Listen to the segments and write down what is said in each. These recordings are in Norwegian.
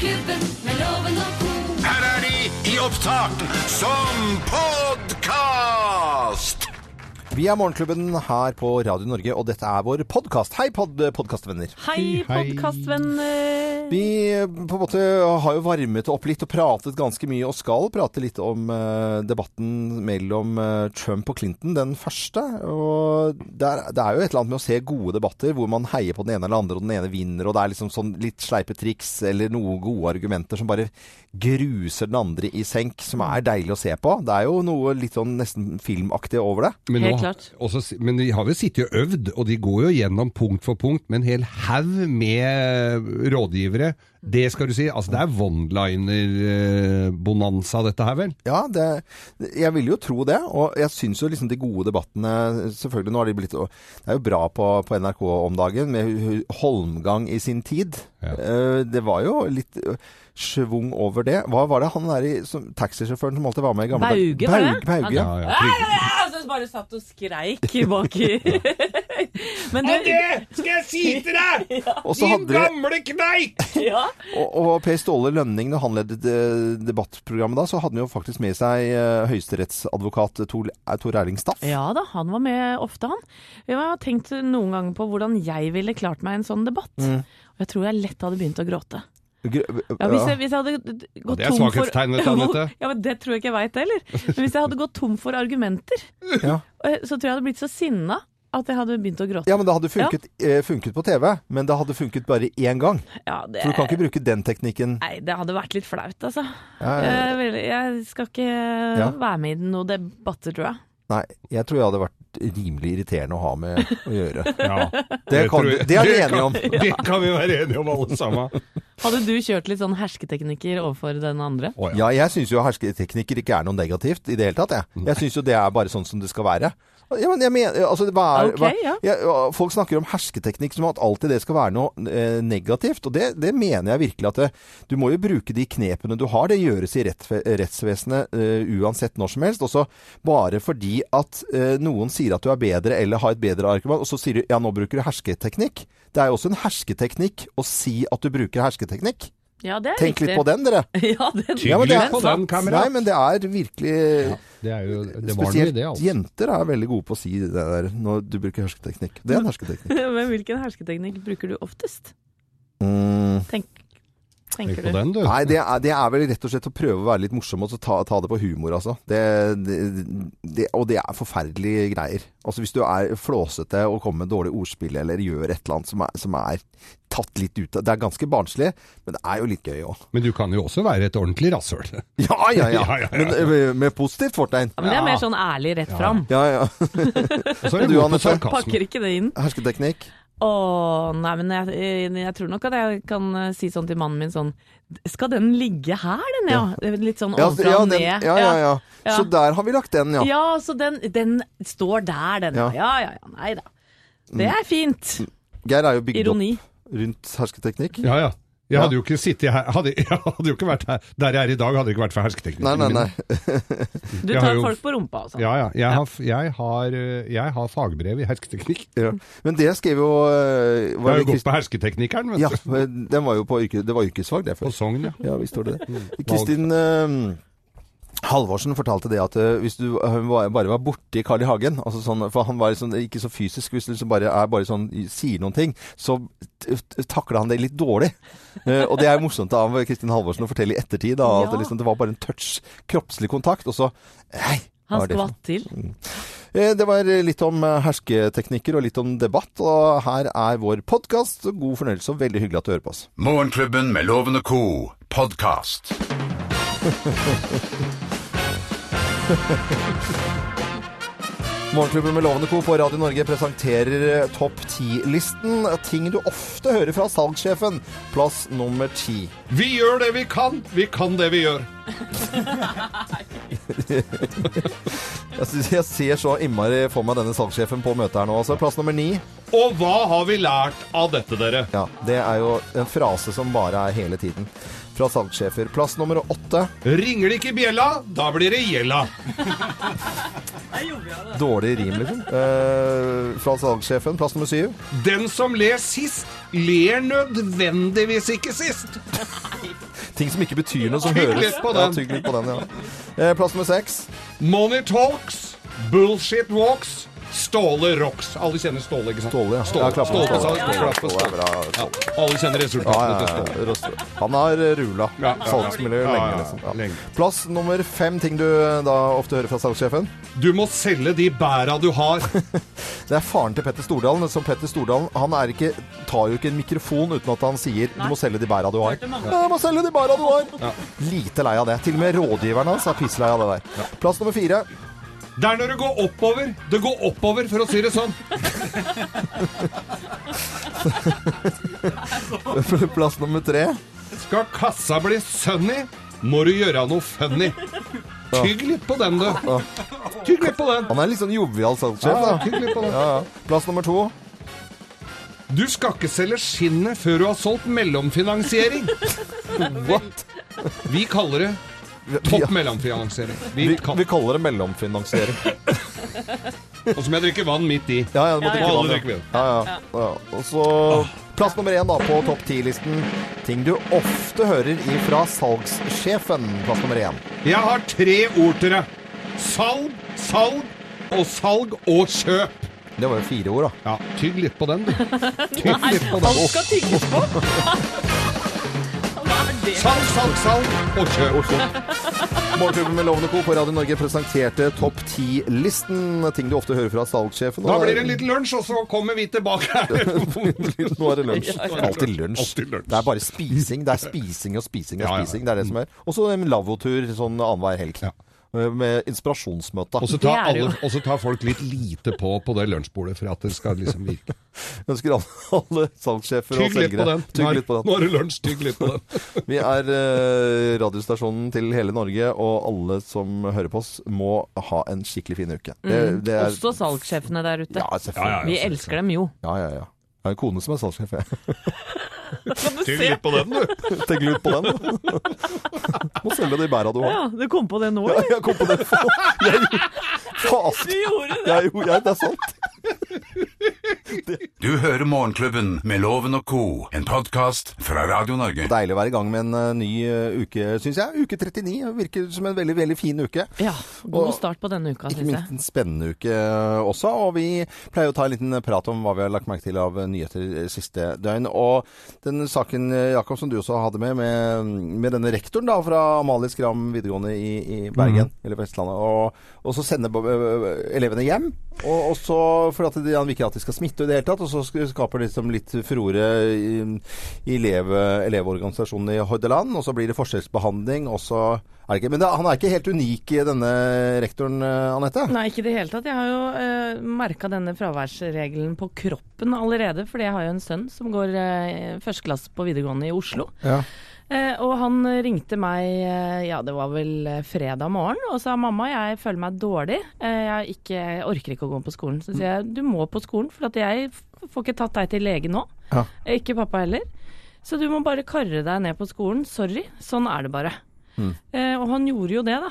Morgenklubben med loven og co. Her er de i opptak som podkast! Vi er Morgenklubben her på Radio Norge, og dette er vår podkast. Hei, pod podkastvenner. Hei, Hei. podkastvenner. Vi på en måte har jo varmet opp litt og pratet ganske mye, og skal prate litt om eh, debatten mellom eh, Trump og Clinton, den første. Og det er, det er jo et eller annet med å se gode debatter hvor man heier på den ene eller andre, og den ene vinner, og det er liksom sånn litt sleipe triks eller noen gode argumenter som bare gruser den andre i senk, som er deilig å se på. Det er jo noe litt sånn nesten filmaktig over det. Men, Helt nå- klart. Også, men de har jo sittet og øvd, og de går jo gjennom punkt for punkt med en hel haug med rådgivere. Det skal du si. Altså, det er one-liner-bonanza, dette her, vel? Ja, det, jeg vil jo tro det. Og jeg syns jo liksom de gode debattene Selvfølgelig, nå har de blitt Det er jo bra på, på NRK om dagen, med Holmgang i sin tid. Ja. Eh, Det var jo litt schwung over det. Hva var det han der i som, taxisjåføren som alltid var med i gamle dager? Bauge, var det? Bauge, Bauge. Ja, ja. ja, ja. Så bare satt og skreik baki. Men du, skal jeg si til deg! ja. Din hadde gamle kneik! ja. Og, og Per Ståle Lønning, når han ledet eh, debattprogrammet da, så hadde han jo faktisk med seg eh, høyesterettsadvokat Tor, eh, Tor Erling Staff. ja da, han var med ofte, han. Jeg har tenkt noen ganger på hvordan jeg ville klart meg i en sånn debatt. Mm. Og jeg tror jeg lett hadde begynt å gråte. Ja, hvis, jeg, hvis jeg hadde gått det er tom for du, Ja, men Det tror jeg ikke jeg veit heller. Men hvis jeg hadde gått tom for argumenter, Ja. så tror jeg jeg hadde blitt så sinna at jeg hadde begynt å gråte. Ja, men det hadde funket, eh, funket på TV, men det hadde funket bare én gang. Ja, det, Så du kan ikke bruke den teknikken. Nei, det hadde vært litt flaut, altså. Ja, ja. Jeg, jeg skal ikke Ja. være med i noen debatter, tror jeg. Nei, jeg tror jeg hadde vært rimelig irriterende å ha med å gjøre. Ja, Det, kan, tror det er vi det enige om. kan- Det kan vi være enige om, alle sammen. Hadde du kjørt litt sånn hersketeknikker overfor den andre? Oh, ja. Ja, jeg syns jo hersketeknikker ikke er noe negativt i det hele tatt. Jeg, jeg syns jo det er bare sånn som det skal være. Ja, men jeg mener, altså, er, Ok, hva, ja, folk snakker om hersketeknikk som at alltid det skal være noe eh, negativt. Og det, det mener jeg virkelig at det, du må jo bruke de knepene du har. Det gjøres i rett, rettsvesenet eh, uansett når som helst. Også bare fordi at eh, noen sier at du er bedre eller har et bedre argument, og så sier du ja, nå bruker du hersketeknikk. Det er jo også en hersketeknikk å si at du bruker hersketeknikk. Ja, det er Tenk riktig. litt på den, dere. Ja, den, Ja, men det er på den, kamerat. Nei, men det er virkelig Det, er jo, det Spesielt det, altså. jenter er veldig gode på å si det der når du bruker hersketeknikk. Det er en hersketeknikk. Men hvilken hersketeknikk bruker du oftest? Mm. Tenk tenker du? den, du. Nei, det er, det er vel rett og slett å prøve å være litt morsom og så ta, ta det på humor, altså. Det, det, det, og det er forferdelige greier. Altså Hvis du er flåsete og kommer med dårlig ordspill eller gjør et eller annet som er, som er tatt litt ut av Det er ganske barnslig, men det er jo litt gøy òg. Men du kan jo også være et ordentlig rasshøl. Ja, ja, ja. Ja, ja, ja. Men med, med positivt fortegn. Ja, men det er mer sånn ærlig rett fram. Ja, ja. Og så er det du Anne, Anette? Pakker ikke det inn. Hersketeknikk. Å, nei, men jeg, jeg, jeg tror nok at jeg kan eh, si sånn til mannen min sånn Skal den ligge her, den, ja? Litt sånn Ja, ovenfra ja, og ned. ja, ja, ja. Ja. Så der har vi lagt den, ja. Ja, så den, den står der, den. Ja. Ja, ja, ja. Nei da. Det er fint. Geir er jo bygd Ironi. opp rundt hersketeknikk. Ja, ja. Jeg hadde jo ikke sittet her hadde, Jeg hadde jo ikke vært her der jeg er i dag, hadde det ikke vært for hersketeknikken Nei, nei, min. nei. Du tar jo- folk på rumpa sånn. Ja, ja. Jeg har, jeg, har, eh, jeg har fagbrev i hersketeknikk. Ja. Men det skrev jo eh, Jeg har jo gått på hersketeknikeren, vet Ja, du. Ja, den var jo på yrke, det var yrkesfag, det. På. Sogn, ja. Ja, visst står det det. Kristin eh, Halvorsen fortalte det at eh, hvis du eh, bare var borti Carl I. Hagen altså sånn, For han var sånn, ikke så fysisk, hvis du liksom bare er bare sånn, sier noen ting, så takla han det litt dårlig. Eh, og det er morsomt av Kristin Halvorsen å fortelle i ettertid. Da, at Ja. det, liksom, det var bare en touch kroppslig kontakt, og så Hei! Han er skvatt til. Eh, Det var litt om hersketeknikker og litt om debatt, og her er vår podkast. God fornøyelse og veldig hyggelig at du hører på oss. Morgenklubben med Lovende co. podkast. Morgenklubben med Lovende Co. på Radio Norge presenterer eh, Topp 10-listen. Ting du ofte hører fra salgssjefen. Plass nummer ti. Vi gjør det vi kan! Vi kan det vi gjør. Jeg, synes- jeg ser så innmari for meg denne salgssjefen på møtet her nå. Altså, plass nummer ni. Og hva har vi lært av dette, dere? Ja, det er jo en frase som bare er hele tiden. Fra salgssjefer. Plass nummer åtte. Ringer det ikke bjella, da blir det gjella. Dårlig rim, liksom. Eh, fra salgssjefen. Plass nummer syv. Den som ler sist, ler nødvendigvis ikke sist. Ting som ikke betyr noe, som Tygg høres. litt på Ja, den. tygg litt på den, ja. Eh, plass nummer seks. Money talks, bullshit walks, Ståle rocks. Alle kjenner Ståle, ikke sant? Ståle, ja. Ståle, Ja, Ståle. Ståle, Ståle. Ståle, Ståle er Ståle. Ja, alle kjenner Ja, resultatene ja, til. Ståle. Han har eh, rula Ja, ja, ja. Ja, ja, lenge, liksom. Ja. Lenge. Plass nummer fem, ting du da ofte hører fra salgssjefen. Du må selge de bæra du har. Det er faren til Petter Stordalen. Som Petter Stordalen han er ikke, tar jo ikke en mikrofon uten at han sier 'du må selge de bæra du har'. Jeg. Ja, 'Du må selge de bæra du har'. Ja. Lite lei av det. Til og med rådgiveren hans er pisslei av det der. Plass nummer fire. Det er når det går oppover. Det går oppover, for å si det sånn. Plass nummer tre. Skal kassa bli sunny, må du gjøre noe funny. Tygg litt på den, du. Tygg litt på den. Han er litt sånn jovial salgssjef, da. tygg litt på den. Ja, ja. Plass nummer to. Du skal ikke selge skinnet før du har solgt mellomfinansiering. What? Vi kaller det topp mellomfinansiering. Vi Vi, vi kaller det mellomfinansiering. og så må jeg drikke vann midt i. Ja, ja, du må Ja, ja. drikke vann, ja. vann. Ja, ja. ja. Og så plass nummer én da på topp ti-listen. Ting du ofte hører ifra salgssjefen. Plass nummer én. Jeg har tre ord til deg. Salg, salg og salg og kjøp. Det var jo fire ord, da. Ja, tygg litt på den, du. Tygg litt på den. Alt skal tygges på! Salg, salg, salg og kjøp. Morgenklubben med Lovende Co. på Radio Norge presenterte topp ti-listen. Ting du ofte hører fra salgssjefen. Da blir det en liten lunsj, og så kommer vi tilbake her. Nå er det lunsj. Alltid lunsj. Det er bare spising. Det er spising og spising og spising. Det er det som er. Og så en lavvotur sånn annenhver helg. Ja. Med inspirasjonsmøte. Og så tar, tar folk litt lite på på det lunsjbordet for at det skal liksom virke. Jeg ønsker alle, alle salgssjefer og selgere. Tygg litt på den. nå er det lunsj, tygg litt på den. Vi er eh, radiostasjonen til hele Norge, og alle som hører på oss, må ha en skikkelig fin uke. Det, det er, Mm. Også salgssjefene der ute. Ja, selvfølgelig. Ja, ja, Vi elsker dem jo. Ja, ja, ja. Jeg har en kone som er salgssjef. jeg. Tygg litt på den, du. Tenk litt på den. Må selge de bæra du har. Ja, du kom på det nå, Ja, jeg kom på det. Jeg, fasen. Du gjorde det! Jeg, jeg, det er sant. Du hører Morgenklubben med Loven og co., en podkast fra Radio Norge. Deilig å være i gang med en eh, ny eh, uke, syns jeg. Uke 39 virker som en veldig, veldig fin uke. Ja, god Og- start på denne uka, Ikke syns minst en spennende uke eh, også. Og vi pleier å ta en liten prat om hva vi har lagt merke til av nyheter siste døgn. Og den saken, Jakob, som du også hadde med, med, med denne rektoren da, fra Amalie Skram videregående i, i Bergen, eller Vestlandet. Og, og så sender eh, elevene hjem. Og, og så, for at de, han vil ikke at de skal smitte i det hele tatt, og så skaper det liksom litt furore i, i elev, elevorganisasjonen i Hordaland. Og så blir det forskjellsbehandling, og så er det ikke Men det, han er ikke helt unik, denne rektoren, eh, Anette? Nei, ikke i det hele tatt. Jeg har jo uh, merka denne fraværsregelen på kroppen allerede. Fordi jeg har jo en sønn som går uh, førsteklasse på videregående i Oslo. Ja. Eh, og han ringte meg, eh, ja det var vel eh, fredag morgen, og sa mamma, jeg føler meg dårlig. Eh, jeg, ikke, jeg orker ikke å gå på skolen. Så sier jeg du må på skolen, for at jeg får ikke tatt deg til lege nå. Ja. Ikke pappa heller. Så du må bare karre deg ned på skolen. Sorry, sånn er det bare. Eh, og han gjorde jo det, da.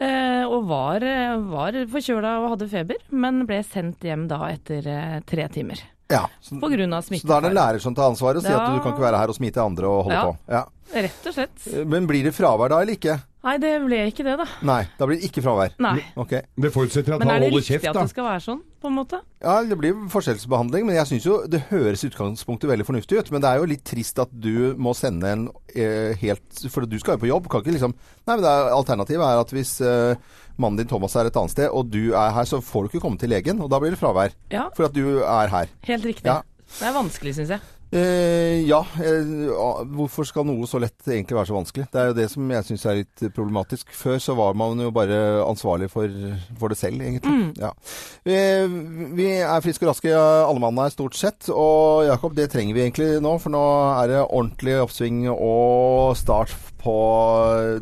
Eh, og var, var forkjøla og hadde feber, men ble sendt hjem da etter eh, tre timer. Ja. Grunn av så da er det en lærer som tar ansvaret og sier Ja. at du kan ikke være her og smitte andre og holde Ja. på. Ja. Rett og slett. Men blir det fravær da, eller ikke? Nei, det ble ikke det, da. Nei, da blir det ikke fravær. Nei. Ok. Det forutsetter at Men er det riktig kjeft, at det skal være sånn, på en måte? Ja, det blir forskjellsbehandling, men jeg syns jo det høres utgangspunktet veldig fornuftig ut. Men det er jo litt trist at du må sende en eh, helt For du skal jo på jobb. Kan ikke liksom Nei, men det er, alternativet er at hvis eh, mannen din Thomas er et annet sted, og du er her, så får du ikke komme til legen. Og da blir det fravær. Ja, For at du er her. helt riktig. Ja. Det er vanskelig, syns jeg. Eh, ja. Eh, hvorfor skal noe så lett egentlig være så vanskelig? Det er jo det som jeg syns er litt problematisk. Før så var man jo bare ansvarlig for, for det selv, egentlig. Ja. Eh, vi er friske og raske, alle mann er stort sett. Og Jakob, det trenger vi egentlig nå, for nå er det ordentlig oppsving og start på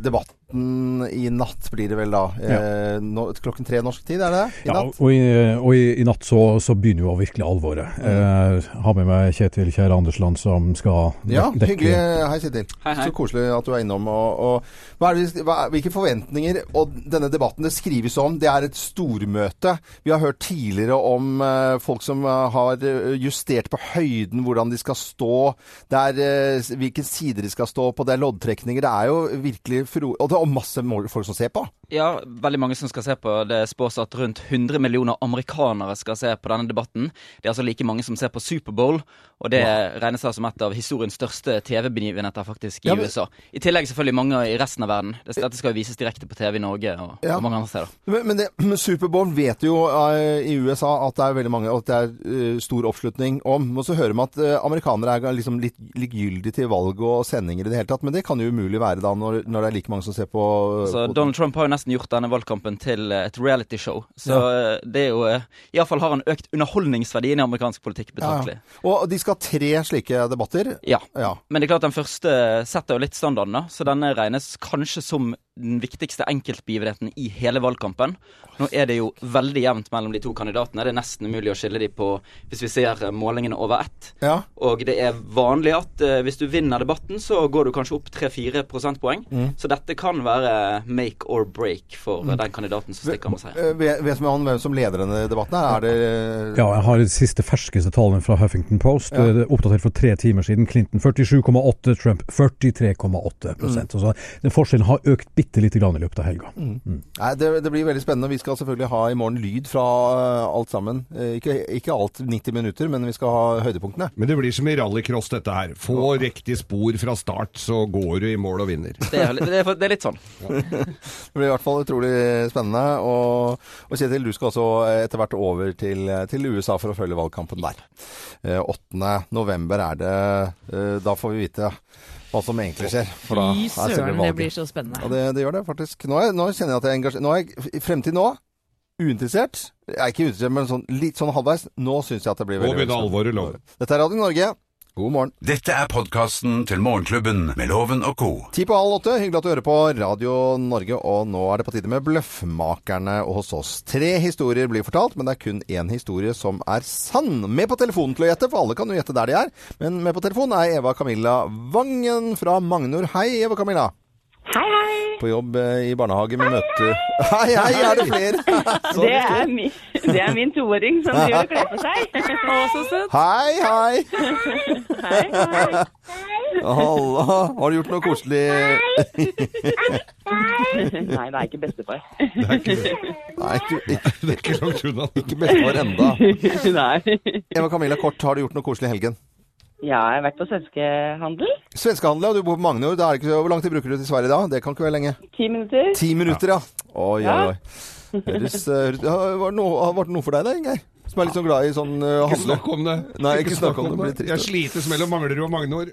debatt. I natt, blir det vel da. Eh, nå, klokken tre norsk tid, er det det? I Ja, natt? og i, og i, i natt så, så begynner jo virkelig alvoret. Eh, har med meg Kjetil Kjære Andersland som skal dekke Ja, hyggelig. Hei, Kjetil. Hei, hei. Så koselig at du er innom. Og, og, hva er det, hva, hvilke forventninger Og denne debatten det skrives om, det er et stormøte. Vi har hørt tidligere om eh, folk som eh, har eh, justert på høyden, hvordan de skal stå. Det er eh, hvilken side de skal stå på. Det er loddtrekninger. Det er jo virkelig fro... Og det er masse folk som ser på. Ja, veldig mange som skal se på. Det spås at rundt 100 millioner amerikanere skal se på denne debatten. Det er altså like mange som ser på Superbowl, og det regnes da som et av historiens største TV-begivenheter faktisk i Ja, men- USA. I tillegg selvfølgelig mange i resten av verden. Dette skal jo vises direkte på TV i Norge og, Ja. og mange andre steder. Men, men, det, men Superbowl vet jo uh, i USA at det er veldig mange og At det er uh, stor oppslutning om. Og så hører vi at uh, amerikanere er liksom litt likegyldige til valg og sendinger i det hele tatt. Men det kan jo umulig være da når, når det er like mange som ser på, Så på Donald Trump har jo nesten gjort denne valgkampen til eh, et reality-show. Så ja. det er jo eh, Iallfall har han økt underholdningsverdien i amerikansk politikk betraktelig. Ja, ja. Og de skal ha tre slike debatter. Ja. Ja. Men det er klart den første setter jo litt standarden, da. Så denne regnes kanskje som den viktigste enkeltbegivenheten i hele valgkampen. Nå er det jo veldig jevnt mellom de to kandidatene. Det er nesten umulig å skille de på hvis vi ser målingene over ett. Ja. Og det er vanlig at uh, hvis du vinner debatten, så går du kanskje opp 3-4 prosentpoeng. Mm. Så dette kan være make or break for mm. den kandidaten som stikker med seier. Vet man hvem som leder denne debatten? Er det Ja, jeg har de siste ferskeste tallene fra Huffington Post. Ja. Er Oppdatert for tre timer siden. Clinton 47,8, Trump 43,8 Mm. Så den forskjellen har økt bitte lite grann i løpet av helga. Nei, det, det blir veldig spennende. Vi skal selvfølgelig ha i morgen lyd fra eh, alt sammen. Eh, Ikke, ikke alt 90 minutter, men vi skal ha høydepunktene. Men det blir som i rallycross dette her. Få riktig spor fra start, så går du i mål og vinner. Det er, det, er, det er litt sånn. Det blir i hvert fall utrolig spennende. Og, og Kjetil, du skal også etter hvert over til, til USA for å følge valgkampen der. Eh, 8. november er det. Eh, da får vi vite hva som egentlig skjer. For da Fy søren, det blir så spennende. Ja, det, det gjør det faktisk. Nå, er, nå kjenner jeg at jeg er engasjert. Nå er jeg i fremtid nå uinteressert. Jeg er ikke uinteressert, men sånn, litt sånn halvveis. Nå syns jeg at det blir Nå veldig, begynner veldig alvoret lov. Dette er Radio Norge. God morgen. Dette er podkasten til Morgenklubben med Loven og co. Ti på halv åtte. Hyggelig at du hører på Radio Norge, og nå er det på tide med Bløffmakerne hos oss. Tre historier blir fortalt, men det er kun én historie som er sann. Med på telefonen til å gjette, for alle kan jo gjette der de er. Men med på telefonen er Eva Camilla Vangen fra Magnor. Hei, Eva Camilla. Hei, hei. På jobb eh, i barnehage med møte Hei, hei, er det flere? Så Det er, min, det er min toåring som driver og kler på seg. Å, så søtt. Hei, hei. Hei, hei. Halla. Har du gjort noe koselig? Nei, det er ikke bestefar. Nei, ikke, ikke, Det er ikke langt unna. ikke bestefar enda. Nei. Eva Camilla Kort, har du gjort noe koselig i helgen? Ja, jeg har vært på svenskehandel. Svenskehandel, ja. Du bor på Magnor. Er hvor lang tid bruker du til Sverige da? Det kan ikke være lenge. Ti minutter. Ti minutter, ja. Oi, oi, oi. Høres, ja, var, det vært noe for deg da, Ingeir? Som er litt sånn glad i sånn uh, Ikke handle? snakk om det. Nei, ikke snakk om det, det blir. Jeg slites mellom Manglerud og Magnor.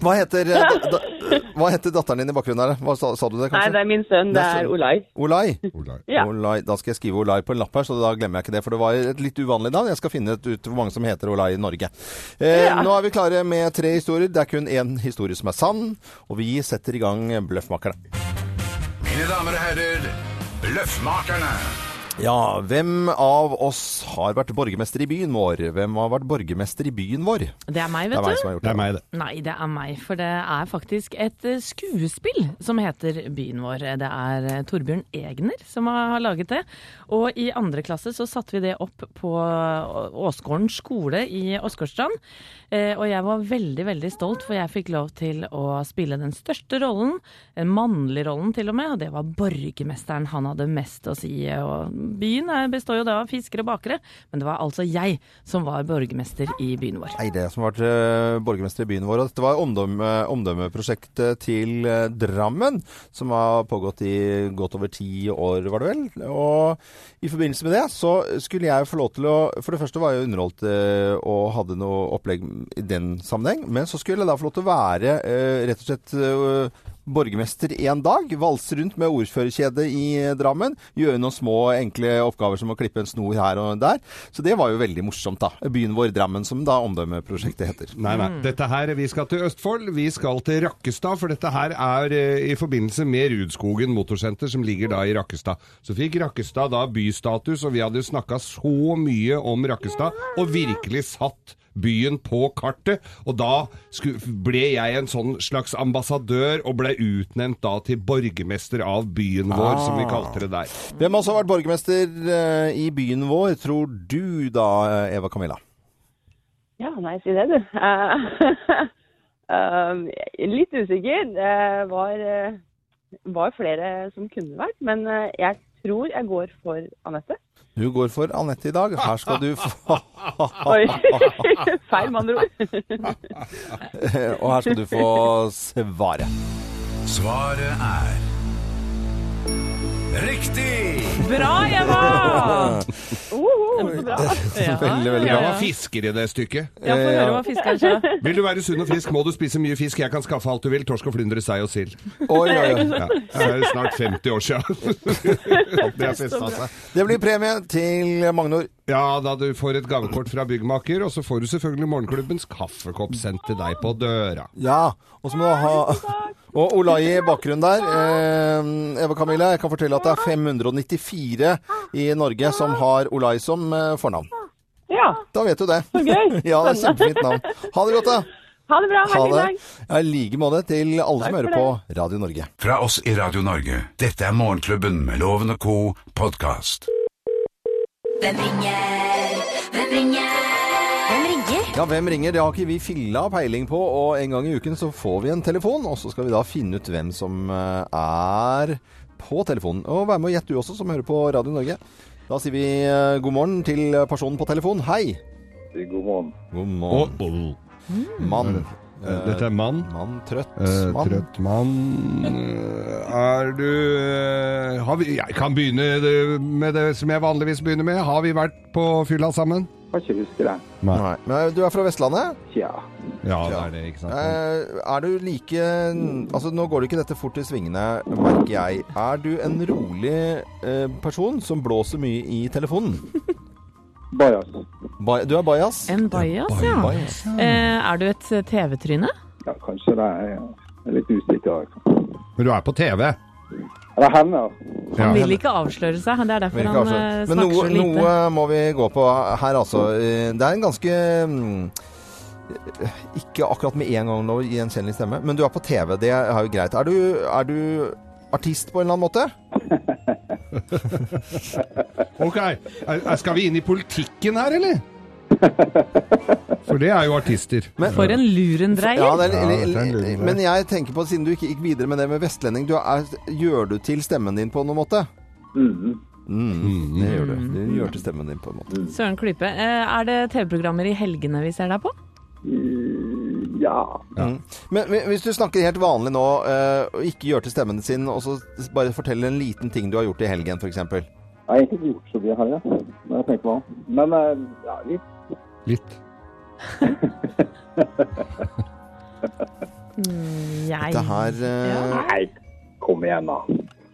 Hva heter, eh, da, da, hva heter datteren din i bakgrunnen her? Hva sa, sa du det, kanskje? Nei, det er min sønn. Det er Olai. Olai. Olai. Ja. Olai. Da skal jeg skrive Olai på en lapp her, så da glemmer jeg ikke det. For det var et litt uvanlig navn. Jeg skal finne ut hvor mange som heter Olai i Norge. Eh, Ja. Nå er vi klare med tre historier. Det er kun én historie som er sann, og vi setter i gang Bløffmakerne. Mine damer og herrer, Bløffmakerne. Ja, hvem av oss har vært borgermester i byen vår? Hvem har vært borgermester i byen vår? Det er meg, Det er meg vet som du. har gjort Det det. er meg, det. Nei, det er meg, for det er faktisk et eh, skuespill som heter Byen vår. Det er eh, Torbjørn Egner som har laget det. Og i andre klasse så satte vi det opp på Åsgården skole i Åsgårdstrand. Eh, Og jeg var veldig, veldig stolt, for jeg fikk lov til å spille den største rollen, den mannlige rollen til og med, og det var borgermesteren. Han hadde mest å si. Og byen består jo da av fiskere og bakere, men det var altså jeg som var borgermester i byen vår. Nei, det som vært eh, borgermester i byen vår. Dette var omdømme, omdømmeprosjektet til eh, Drammen, som har pågått i godt over ti år, var det vel. Og i forbindelse med det så skulle jeg få lov til å For det første var jeg underholdt eh, og hadde noe opplegg i den sammenheng, men så skulle jeg da få lov til å være eh, rett og slett eh, borgermester en dag. Valse rundt med ordførerkjedet i Drammen. Gjøre noen små, enkle oppgaver som å klippe en snor her og der. Så det var jo veldig morsomt, da. Byen vår Drammen, som da omdømmeprosjektet heter. Nei, nei. Dette her, Vi skal til Østfold. Vi skal til Rakkestad, for dette her er eh, i forbindelse med Rudskogen motorsenter, som ligger da i Rakkestad. Så fikk Rakkestad da bystatus, og vi hadde snakka så mye om Rakkestad, og virkelig satt byen på kartet. Og da ble jeg en sånn slags ambassadør, og ble utnevnt da til borgermester av byen vår, som vi kalte det der. Hvem også har vært borgermester eh, i byen vår, tror du da, eh, Eva Camilla? Ja, nei, si det, du. Um, litt usikker. Det var, eh, var flere som kunne vært, men jeg tror jeg går for Anette. Du går for Anette i dag. Her skal du få Oi. Feil, med andre ord. Og her skal du få svaret. Svaret er Riktig! Bra, Eva! Uhu, så bra. Ja, Veldig, veldig bra. var fisker i det stykket. Ja, få høre hva fiskeren sa. Vil du være sunn og frisk, må du spise mye fisk. Jeg kan skaffe alt du vil. Torsk og flyndre, sei og sild. Oi, oi, oi. Ja. Det er snart 50 år siden. Det har festa seg. Det blir premie til Magnor. Ja, da du får et gavekort fra byggmaker, og så får du selvfølgelig Morgenklubbens kaffekopp sendt til deg på døra. Ja, og så må du ha Og Olai i bakgrunnen der. Eh, Eva Camilla, jeg kan fortelle at det er 594 i Norge som har Olai som eh, fornavn. Ja, Da vet du det. så gøy. Ja, det er kjempefint navn. Ha det godt, da. Ha det bra. Ha det. dag. Ja, I like måte til alle som hører det. på Radio Norge. Fra oss i Radio Norge. Dette er Morgenklubben med Loven og co. podkast. Hvem ringer? Ja, hvem ringer? Det har ikke vi filla peiling på, og en gang i uken så får vi en telefon, og så skal vi da finne ut hvem som eh, er på telefonen. Og vær med og gjett du også, som hører på Radio Norge. Da sier vi eh, god morgen til personen på telefon. Hei! God morgen. God morgen. Mann. Eh, Dette er mann. Mann, trøtt Eh, mann. trøtt mann Eh, Er du eh, har vi, Jeg kan begynne med det som jeg vanligvis begynner med. Har vi vært på fylla sammen? Kan ikke huske det. Nei. Men du er fra Vestlandet? Tja. Ja, det er det, ikke sant? Eh, er du like Altså, nå går det ikke dette fort i svingene, merker jeg. Er du en rolig eh, person som blåser mye i telefonen? Bajas. Ba du er bajas? En bajas, ja. Bajas. Eh, er du et TV-tryne? Ja, kanskje det er, jeg er litt usikker. altså. Men du er på TV? Eller henne. Ja. Han vil ikke avsløre seg. Det er derfor han eh, Men snakker noe, så lite. noe må vi gå på her, altså. Eh, Det er en ganske mm, Ikke akkurat med en gang nå gjenkjennelig stemme, men du er på TV. Det er jo greit. Er du, er du artist på en eller annen måte? Ok, er, er- skal vi inn i politikken her, eller? For det er jo artister. For en lurendreier. Ja, det er, Ja, det er en eller- lure. men jeg tenker på, siden du ikke gikk videre med det med vestlending, du er, gjør du til stemmen din på noen måte? Mhm. Mm, det gjør du. Du gjør til stemmen din på en måte. Søren Klype. Eh, er det TV-programmer i helgene vi ser deg på? Ja. Ja. Mm. Men, men hvis du snakker helt vanlig nå, eh, og ikke gjør til stemmen sin, og så bare forteller en liten ting du har gjort i helgen, f.eks. Jeg har egentlig ikke gjort så mye i helga, Når jeg tenker meg om. Men eh, ja, litt. Litt. Mm, jeg Dette her eh, Nei, kom igjen da.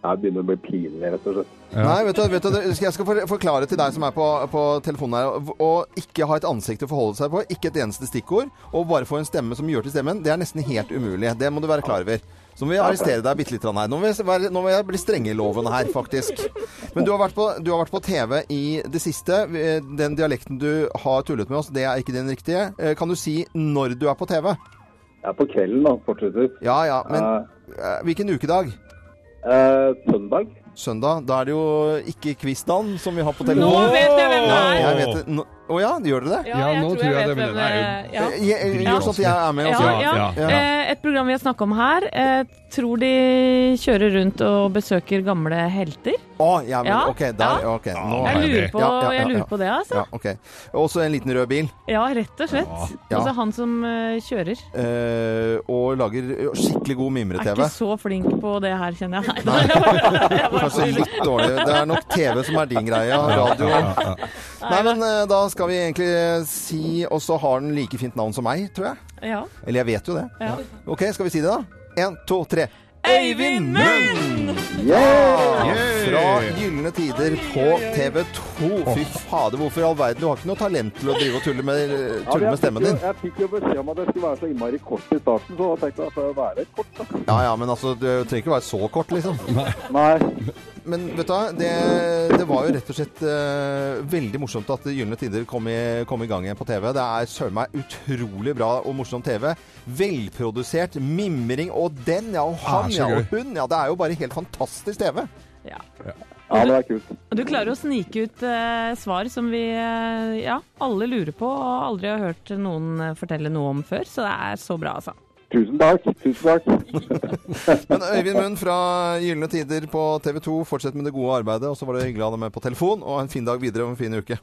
Jeg begynner å bli pinlig, rett og slett. Ja. Nei, vet du, vet du, jeg skal for- forklare til deg som er på, på telefonen her, å- å ikke ha et ansikt å forholde seg på, ikke et eneste stikkord, og bare få en stemme som gjør til stemmen, det er nesten helt umulig. Det må du være klar over. Så må vi arrestere deg bitte litt her. Nå må, jeg, være, nå må jeg bli strenge i loven her, faktisk. Men du har, vært på, du har vært på TV i det siste. Den dialekten du har tullet med oss, det er ikke den riktige. Eh, Kan du si når du er på TV? Jeg er på kvelden da, fortsetter. Ja, ja, men Eh, eh, hvilken ukedag? eh, søndag. Søndag. Da er det jo ikke quizdagen som vi har på Nå vet jeg hvem det er! Ja, jeg vet det. Å ja, gjør dere det? Ja, nå tror jeg det, men det er jo- ja. Gjør sånn at jeg er med også. ja. Ja, ja. Eh, Et program vi har snakket om her. Eh, tror de kjører rundt og besøker gamle helter. Å, ja, men Ja, ok, der, ja. ok. Nå Jeg lurer på, jeg lurer på det, altså. Ja, ok. Også en liten rød bil. Ja, rett og slett. Ja. Altså han som eh, kjører. eh, og lager skikkelig god mimre-TV. Er ikke så flink på det her, kjenner jeg. Nei. Jeg Kanskje litt dårlig. Det er nok TV som er din greie. Radio. Nei, men da skal vi egentlig si Og så har den like fint navn som meg, tror jeg. Ja. Eller jeg vet jo det. Ja. Ok, skal vi si det, da? Én, to, tre. Øyvind Munn! Ja, fra Gylne tider på TV 2. Fy fader, hvorfor i all verden? Du har ikke noe talent til å drive og tulle med, tulle med stemmen din. Jeg fikk jo beskjed om at jeg skulle være så innmari kort i starten, så da tenkte jeg at jeg får være kort, da. Ja ja, men altså, du trenger ikke være så kort, liksom. Nei. Men vet du hva, det, det var jo rett og slett uh, veldig morsomt at Gylne tider kom i, kom i gang igjen på TV. Det er søren meg utrolig bra og morsom TV. Velprodusert, mimring og den, ja, og han, Ah, ja, og hun. Ja, det er jo bare helt fantastisk TV. Ja. Ja, det er kult. Du klarer å snike ut eh, svar som vi eh, ja, alle lurer på og aldri har hørt noen eh, fortelle noe om før. Så det er så bra, altså. Tusen takk. Tusen takk. Men Øyvind Munn fra Gylne tider på TV 2, fortsett med det gode arbeidet. Og så var det hyggelig å ha deg med på telefon, og en fin dag videre og en fin uke.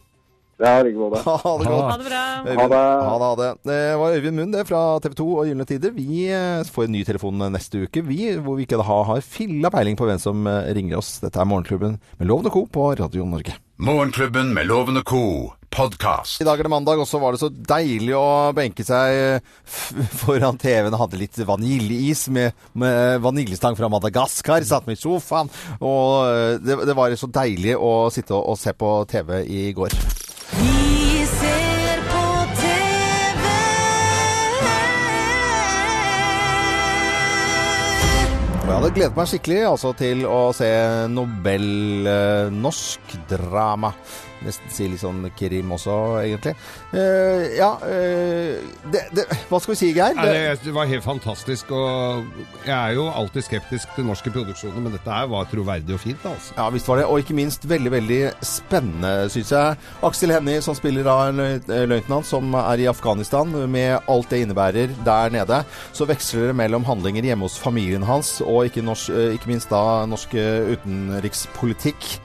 Ja, like måte. Ha det godt. Ha det bra. Øyvind, Ha det. Ha det, ha det. Det var Øyvind Munn det fra TV 2 og Gylne tider. Vi eh, får en ny telefon neste uke, vi, hvor vi ikke har, har filla peiling på hvem som eh, ringer oss. Dette er Morgenklubben med Lovende Co. på Radio Norge. Morgenklubben med Loven og Co. podkast. I dag er det mandag, og så var det så deilig å benke seg foran TV-en hadde litt vaniljeis med, med vaniljestang fra Madagaskar. Satt meg i sofaen, og eh, det, det var så deilig å sitte og, og se på TV i går. Og jeg hadde gledet meg skikkelig altså, til å se Nobel eh, norsk drama. Nesten si litt sånn krim også, egentlig. Uh, ja uh, det, det, Hva skal vi si, Geir? Det, det, det var helt fantastisk, og jeg er jo alltid skeptisk til norske produksjoner, men dette her var troverdig og fint, altså. ja, visst var det. Og ikke minst veldig, veldig spennende, syns jeg. Aksel Hennie, som spiller av en eh, løytnant som er i Afghanistan, med alt det innebærer der nede. Så veksler det mellom handlinger hjemme hos familien hans, og ikke, norsk, ikke minst da norsk utenrikspolitikk.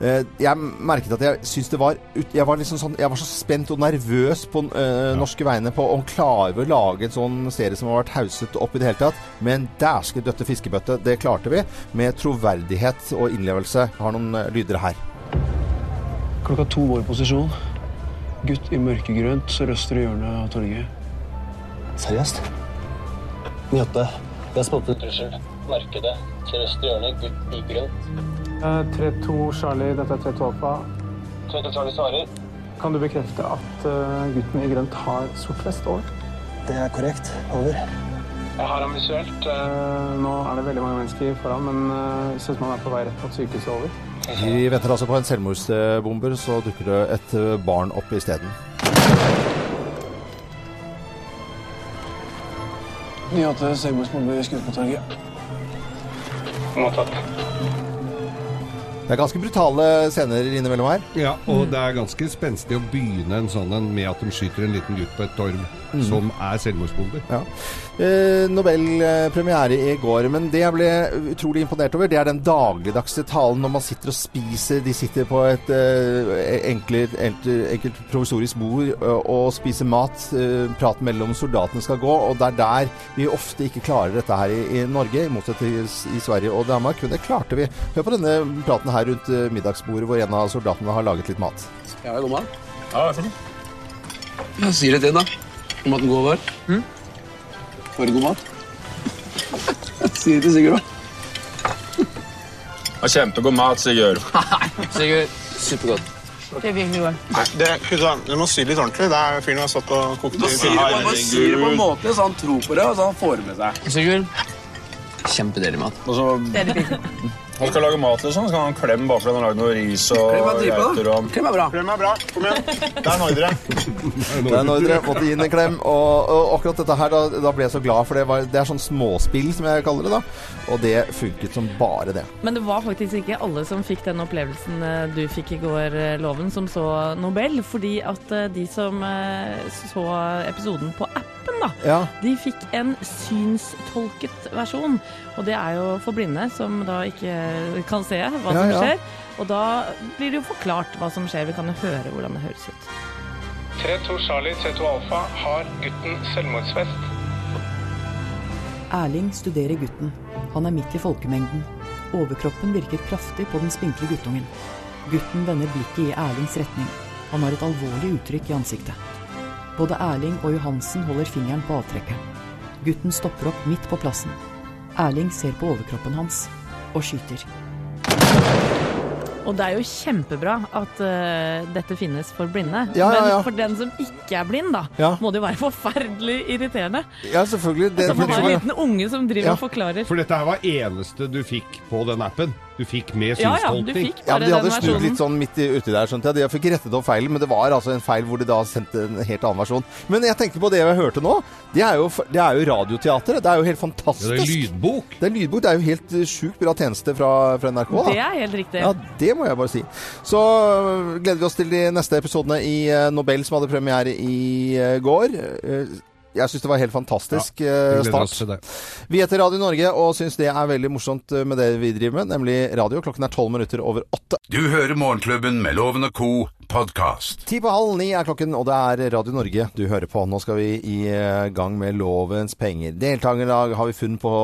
Eh, Jeg merket at jeg syntes det var Jeg var liksom sånn Jeg var så spent og nervøs på øh, norske vegne på om klarer vi å lage en sånn serie som har vært hauset opp i det hele tatt. Men dæsken døtte fiskebøtte, det klarte vi. Med troverdighet og innlevelse. Jeg har noen eh, lyder her. Klokka to vår posisjon. Gutt i mørkegrønt sørøstre hjørne av torget. Seriøst? 98. Jeg spottet trussel. Markedet. Sørøstre hjørne. Gutt i grønt. 3-2 Charlie, dette er 3-2 Alfa. 3-2 Charlie svarer. Kan du bekrefte at eh, gutten i grønt har sort vest over? Det er korrekt. Over. Jeg har ham visuelt. Eh, nå er det veldig mange mennesker foran, men jeg syns man er på vei rett mot sykehuset over. Vi venter altså på en selvmordsbomber, så dukker det et eh, barn opp isteden. Nyhete selvmordsbomber skutt på torget. Mottatt. Det er ganske brutale scener innimellom her. Ja, og det er ganske spenstig å begynne en sånn en med at de skyter en liten gutt på et torv som er selvmordsbomber. Ja. Eh, Nobelpremiere i går, men det jeg ble utrolig imponert over, det er den dagligdagse talen når man sitter og spiser. De sitter på et eh, enkelt, enkelt, enkelt provisorisk bord eh, og spiser mat. Eh, praten mellom soldatene skal gå, og det er der vi ofte ikke klarer dette her i, i Norge, i motsetning til i Sverige og Danmark. Men det klarte vi. Hør på denne praten her rundt eh, middagsbordet, hvor en av soldatene har laget litt mat. Ja, god mat? Ja, det er Ja, si det til da. Om at den går varm. Mm? Var det god mat? si det til Sigurd, da. Og kjempegod mat, Sigurd. Sigurd, supergodt. Det er virkelig godt. Nei, det, du må si det litt ordentlig. Det er fyren har satt og kokt i en måte så han tror på det, og så han får det med seg. Sigurd, kjempedeilig mat. Og så Han skal lage mat, liksom. Så skal han ha en klem bare fordi han har lagd noe ris og er geiter. Og... Klem er bra. Klem er bra. Kom igjen. Det er en ordre. Det er en ordre. Måtte gi inn en klem. Og, og akkurat dette her, da, da ble jeg så glad, for det, var, det er sånn småspill, som jeg kaller det. da. Og det funket som bare det. Men det var faktisk ikke alle som fikk den opplevelsen eh, du fikk i går, eh, Loven, som så Nobel. Fordi at eh, de som så episoden på appen, da, Ja. de fikk en synstolket versjon. Og det er jo for blinde, som da ikke kan se hva Ja, som ja. skjer. Og da blir det jo forklart hva som skjer. Vi kan jo høre hvordan det høres ut. 3-2 Charlie, 3-2 Alfa. Har gutten selvmordsfest. Erling studerer gutten. Han er midt i folkemengden. Overkroppen virker kraftig på den spinkle guttungen. Gutten vender blikket i Erlings retning. Han har et alvorlig uttrykk i ansiktet. Både Erling og Johansen holder fingeren på avtrekkeren. Gutten stopper opp midt på plassen. Erling ser på overkroppen hans og skyter. Og det er jo kjempebra at uh, dette finnes for blinde. Ja, ja, ja. Men for den som ikke er blind, da, Ja. må det jo være forferdelig irriterende. Ja, selvfølgelig. Det, Altså, man har en liten unge som driver Ja. og forklarer. For dette her var eneste du fikk på den appen. Du fikk med Ja, ja, synstolkning. fikk Ja, men De hadde snudd litt sånn midt i- uti der, skjønte jeg. De fikk rettet opp feilen, men det var altså en feil hvor de da sendte en helt annen versjon. Men jeg tenkte på det jeg hørte nå. Det er jo, det er jo radioteatret. Det er jo helt fantastisk. Ja, det er lydbok. Det er lydbok. Det er jo helt eh, sjukt bra tjeneste fra, fra NRK. Da. Det er helt riktig. Ja, det må jeg bare si. Så øh, gleder vi oss til de neste episodene i øh, Nobel, som hadde premiere i går. Eh, Jeg syns det var helt fantastisk Ja, oss start. Vi heter Radio Norge og syns det er veldig morsomt øh, med det vi driver med, nemlig radio. Klokken er tolv minutter over åtte. Du hører Morgenklubben med Loven og co. podkast. Ti på halv ni er klokken, og det er Radio Norge du hører på. Nå skal vi i eh, gang med Lovens penger. Deltakerlag har vi funnet på,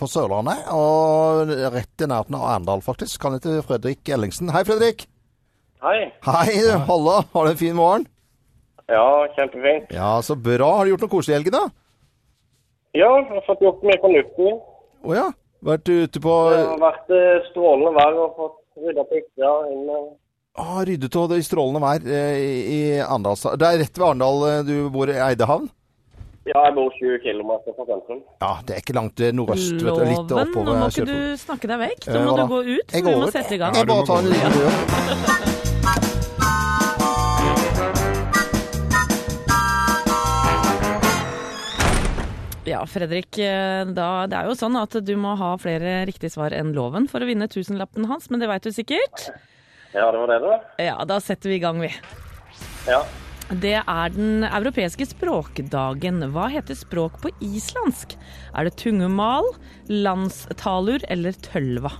på Sørlandet, og rett i nærheten av Arendal, faktisk. Kan hete Fredrik Ellingsen. Hei, Fredrik. Hei. Hei, du. Halla. Har du en fin morgen? Ja, kjempefint. Ja, så bra. Har du gjort noe koselig i helgen, da? Ja, jeg har fått gjort mye fornuftig. Å ja. Vært ute på Det har vært eh, strålende vær og fått rydda på eh, ah, ryddet og det i strålende vær eh, i, i Arendal. Det er rett ved Arendal eh, du bor i Eidehavn? Ja, jeg bor 20 km fra sentrum. Ja, det er ikke langt eh, nordøst. vet du. Litt Loven, nå må ikke du snakke deg vekk. Eh, Nå må eh, du gå ut, Jeg vi må sette i gang. Jeg bare tar en liten dør. Ja, Fredrik, eh, da, det er jo sånn at du må ha flere riktige svar enn loven for å vinne tusenlappen hans, men det veit du sikkert. Ja, det var det, da. Ja, da setter vi i gang, vi. Ja. Det er den europeiske språkdagen. Hva heter språk på islandsk? Er det tungemal, landstalur eller tølva?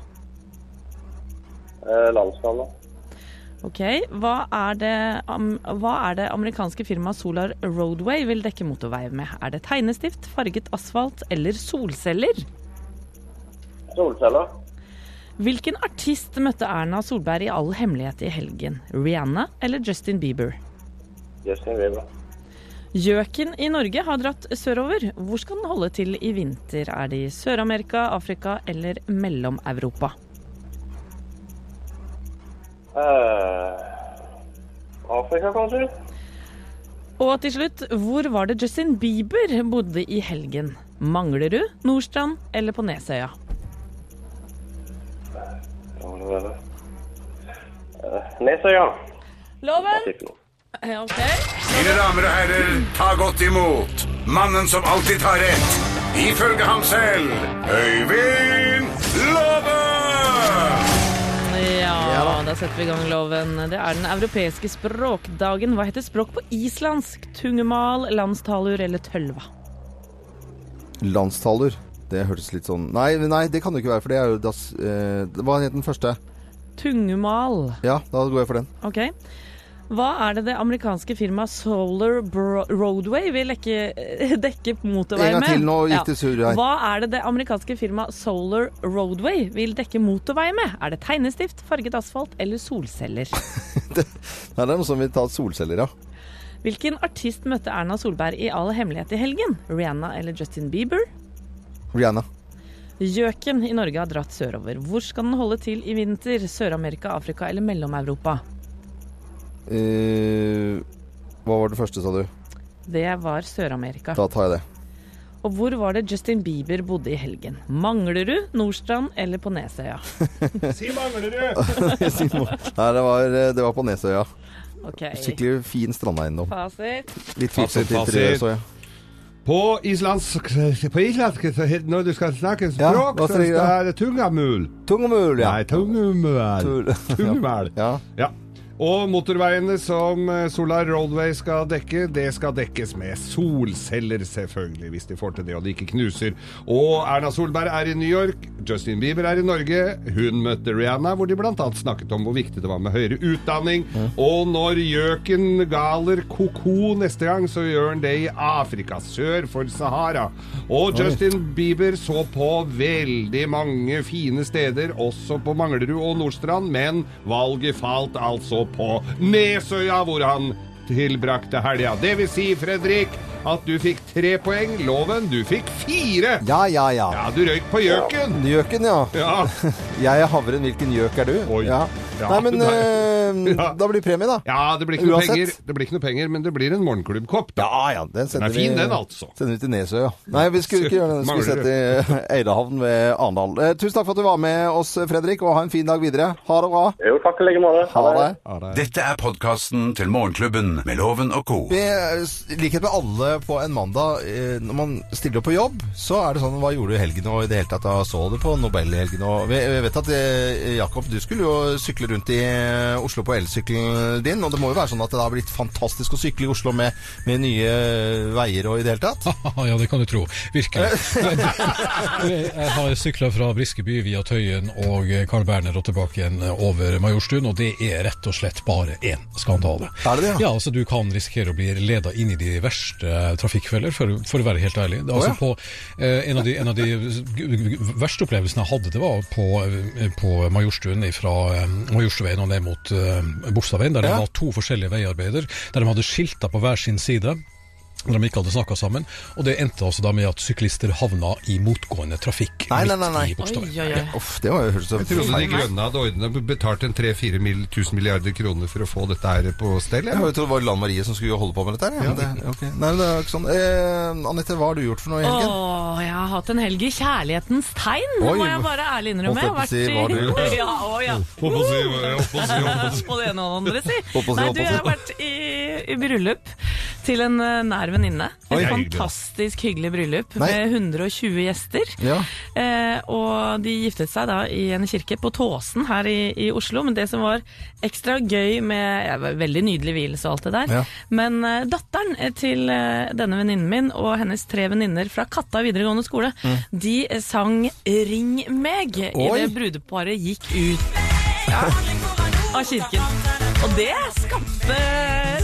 Eh, landstallet. Ok, hva er, det, hva er det amerikanske firmaet Solar Roadway vil dekke motorvei med? Er det tegnestift, farget asfalt eller solceller? Solceller. Hvilken artist møtte Erna Solberg i all hemmelighet i helgen? Rihanna eller Justin Bieber? Justin Bieber. Gjøken i Norge har dratt sørover. Hvor skal den holde til i vinter? Er det i Sør-Amerika, Afrika eller Mellom-Europa? Eh, Afrika, kanskje? Og til slutt, hvor var det Justin Bieber bodde i helgen? Manglerud, Nordstrand eller på Nesøya? Eh, Nesøya. Loven? Ok. Mine damer og herrer, ta godt imot mannen som alltid tar rett, ifølge ham selv, Øyvind Låve! Da setter vi i gang loven. Det er den europeiske språkdagen. Hva heter språk på islandsk? Tungemal, landstalur eller tølva? Landstaler. Det hørtes litt sånn Nei, nei, det kan det ikke være, for det er jo das, eh, Hva het den første? Tungemal. Ja, da går jeg for den. Ok. Hva er det det amerikanske firmaet Solar Bro Roadway vil dekke, dekke motorvei En med? gang til, nå gikk det surr her. Hva er det det amerikanske firmaet Solar Roadway vil dekke motorvei med? Er det tegnestift, farget asfalt eller solceller? det, det er noe som vil ta solceller, ja. Hvilken artist møtte Erna Solberg i all hemmelighet i helgen? Rihanna eller Justin Bieber? Rihanna. Gjøken i Norge har dratt sørover. Hvor skal den holde til i vinter? Sør-Amerika, Afrika eller Mellom-Europa? Eh, hva var det første, sa du? Det var Sør-Amerika. Da tar jeg det. Og hvor var det Justin Bieber bodde i helgen? Manglerud, Nordstrand eller på Nesøya? Si Manglerud! Nei, det var, det var på Nesøya. Okay. Skikkelig fin strandeiendom. Fasit. Litt Fasit, fasit. interiør, så ja. På islandsk, på islandsk når du skal snakke språk, ja, så er det tungamul. Tungamul, ja. Nei, tungamul. Tungamul. Ja. Ja. Og motorveiene som eh, Solar Roadway skal dekke, det skal dekkes med solceller, selvfølgelig, hvis de får til det og de ikke knuser. Og Erna Solberg er i New York, Justin Bieber er i Norge. Hun møtte Rihanna, hvor de bl.a. snakket om hvor viktig det var med høyere utdanning. Og når gjøken galer ko-ko neste gang, så gjør han det i Afrika, sør for Sahara. Og. Justin Bieber så på veldig mange fine steder, også på Manglerud og Nordstrand, men valget falt altså på Nesøya, hvor han tilbrakte helga. Det vil si, Fredrik, at du fikk tre poeng. Loven, du fikk fire. Ja, ja, ja. Ja, du røyk på gjøken. Gjøken, ja. Ja. Jeg er havren. Hvilken gjøk er du? Oi. Ja. Ja, Nei, men nei. eh, Ja. da blir premie, da. Ja, det blir ikke noe Uansett. penger, det blir ikke noe penger, men det blir en morgenklubbkopp. Da. Ja, ja, den sender Den er fin, vi, den, altså. Sender vi til Nesø, ja. Nei, vi skulle ikke gjøre det. Vi skulle Mangler sette i Eidehavn ved Arendal. Eh, tusen takk for at du var med oss, Fredrik, og ha en fin dag videre. Ha det bra. Jo, takk i like måte. Ha det. Dette er podkasten til Morgenklubben med Loven og co. Eh, I likhet med alle på en mandag, eh, når man stiller opp på jobb, så er det sånn Hva gjorde du i helgen? Og i det hele tatt, da så du på Nobel i helgen? Og vi, vi vet at eh, Jakob, du skulle jo sykle rundt i eh, Oslo på elsykkelen din. Og det må jo være sånn at det har blitt fantastisk å sykle i Oslo med, med nye veier og i det hele tatt? ja, det kan du tro. Virkelig. Jeg har sykla fra Briskeby via Tøyen og Carl Berner og tilbake igjen over Majorstuen, og det er rett og slett bare én skandale. Er det det, ja? Ja, altså Du kan risikere å bli leda inn i de verste trafikkfeller, for, for å være helt ærlig. Det, altså på, eh, en, av de, en av de verste opplevelsene jeg hadde, det var på, eh, på Majorstuen fra eh, Majorstuveien og ned mot uh, Bogstadveien, der Ja. det var to forskjellige veiarbeider, der de hadde skilta på hver sin side. Når de ikke hadde snakka sammen. Og det endte altså da med at syklister havna i motgående trafikk Nei, nei, nei. nei. midt i Bogstadveien. Oi, oi, Ja. Uff, det var jo hørtes så Jeg trodde de grønne hadde ordnet betalt en 3-4 mill- 1000 milliarder kroner for å få dette her på stell. Jeg eller? trodde det var Lan Marie som skulle holde på med dette her. Ja. Det, okay. Nei, det er ikke sånn. Eh, Anette, hva har du gjort for noe i helgen? Åh, jeg har hatt en helg i kjærlighetens tegn, Oi, må jeg bare ærlig innrømme. Jeg har vært i. Ja, å, ja. På det ene og det andre, si. Nei, du, jeg har vært i, i bryllup til en eh, nær venninne. Et fantastisk hyggelig bryllup Nei. med 120 gjester. Ja. Eh, og de giftet seg da i en kirke på Tåsen her i, i Oslo. Men det som var ekstra gøy med ja, Veldig nydelig vielse og alt det der. Ja. Men eh, datteren eh, til eh, denne venninnen min og hennes tre venninner fra Katta videregående skole, de eh, sang 'Ring meg' idet brudeparet gikk ut ja, av kirken. Og det skapte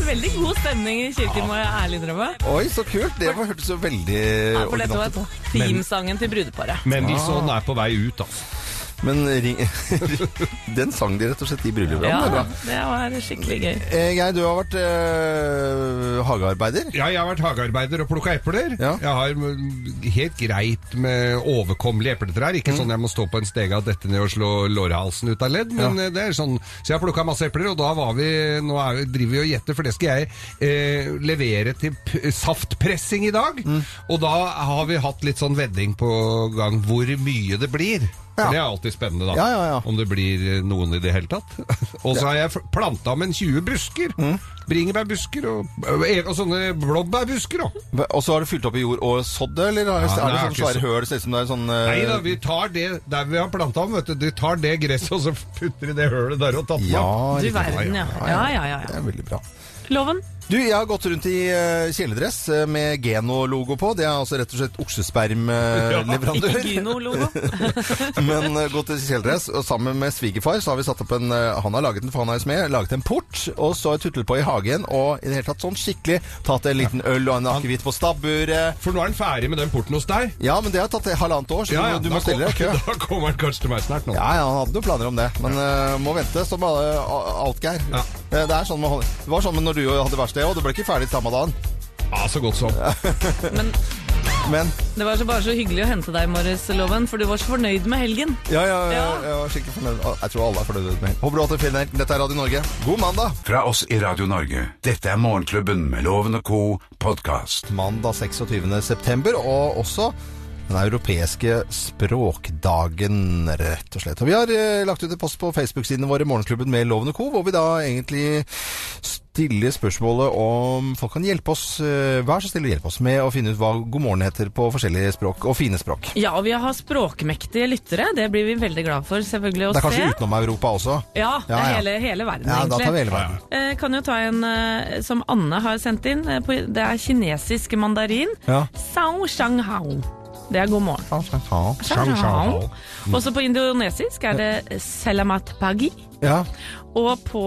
veldig god stemning i kirken, må jeg ærlig innrømme. Oi, så kult. Det var- hørtes jo veldig Ja, for dette var originalt ut. teamsangen til brudeparet. Mendelssohn er på vei ut, altså. Men ring... den sang de rett og slett i bryllupet. Ja, Det er det var skikkelig gøy. Eh, Geir, du har vært øh, hagearbeider. Ja, jeg har vært hagearbeider og plukka epler. Ja. Jeg har mm, helt greit med overkommelige epletrær. Ikke sånn jeg må stå på en stege og dette ned og slå lårhalsen ut av ledd, men ja. det er sånn Så jeg har plukka masse epler, og da var vi Nå er, driver vi og gjetter, for det skal jeg eh, levere til p saftpressing i dag. Og da har vi hatt litt sånn vedding på gang hvor mye det blir. For Det er alltid spennende, da. Ja, ja, ja. Om det blir eh, noen i det hele tatt. og så har jeg planta om en 20 busker. Bringebærbusker og, og sånne blåbærbusker. Og så har du fylt opp i jord og sådd det, eller er Ja, det det er sånn svære så- høl? Ser ut som det er sånn eh, Nei da, vi tar det der vi har planta om, vet du. De tar det gresset, og så putter de det hølet der og tapper. Ja, Du verden, ja. Ja, ja, ja. Det ja. er veldig bra. Loven? Du, jeg har gått rundt i uh, kjeledress eh, med Geno-logo på. Det er altså rett og slett oksespermleverandør. Ikke Gino-logo. Men uh, gått i kjeledress, og sammen med svigerfar så har vi satt opp en eh, Han har laget den, for han er jo smed. Laget en port, og så tutlet på i hagen. Og i det hele tatt sånn skikkelig tatt en liten øl og en akevitt på stabburet. For nå er den ferdig med den porten hos deg? Ja, men det har tatt halvannet år, så Ja, ja, du må stille deg i kø. Da kommer han kanskje til meg snart nå. Ja, ja, han hadde noen planer om det, men eh, må vente som alle, alt, Geir. Ja. Eh, Det, er sånn med, det var sånn med når du hadde verksted òg, det ble ikke ferdig samme dagen. Ja, så godt som. Men Men det var så bare så hyggelig å hente deg i morges, Loven, for du var så fornøyd med helgen. ja, ja, ja, Ja. jeg var skikkelig fornøyd. Jeg tror alle er fornøyd med helgen. Håper du har hatt en fin helg. Dette er Radio Norge. God mandag! Fra oss i Radio Norge. Dette er Morgenklubben med Loven og co. podkast. Mandag 26. september, og også den europeiske språkdagen, rett og slett. Og vi har eh, lagt ut en post på Facebook-sidene våre, Morgenklubben med Loven og Co., hvor vi da egentlig stiller spørsmålet om folk kan hjelpe oss, eh, vær så snill å hjelpe oss med å finne ut hva god morgen heter på forskjellige språk, og fine språk. Ja, og vi har språkmektige lyttere. Det blir vi veldig glad for, selvfølgelig, å Det er kanskje se. utenom Europa også? Ja, det er hele, hele verden, Ja, da tar vi hele verden. Eh, kan jo ta en eh, som Anne har sendt inn. eh, på, det er kinesisk mandarin. Ja. Sao shang hao. Det er god morgen. Shang. Også på indonesisk er det selamat pagi. ja. Og på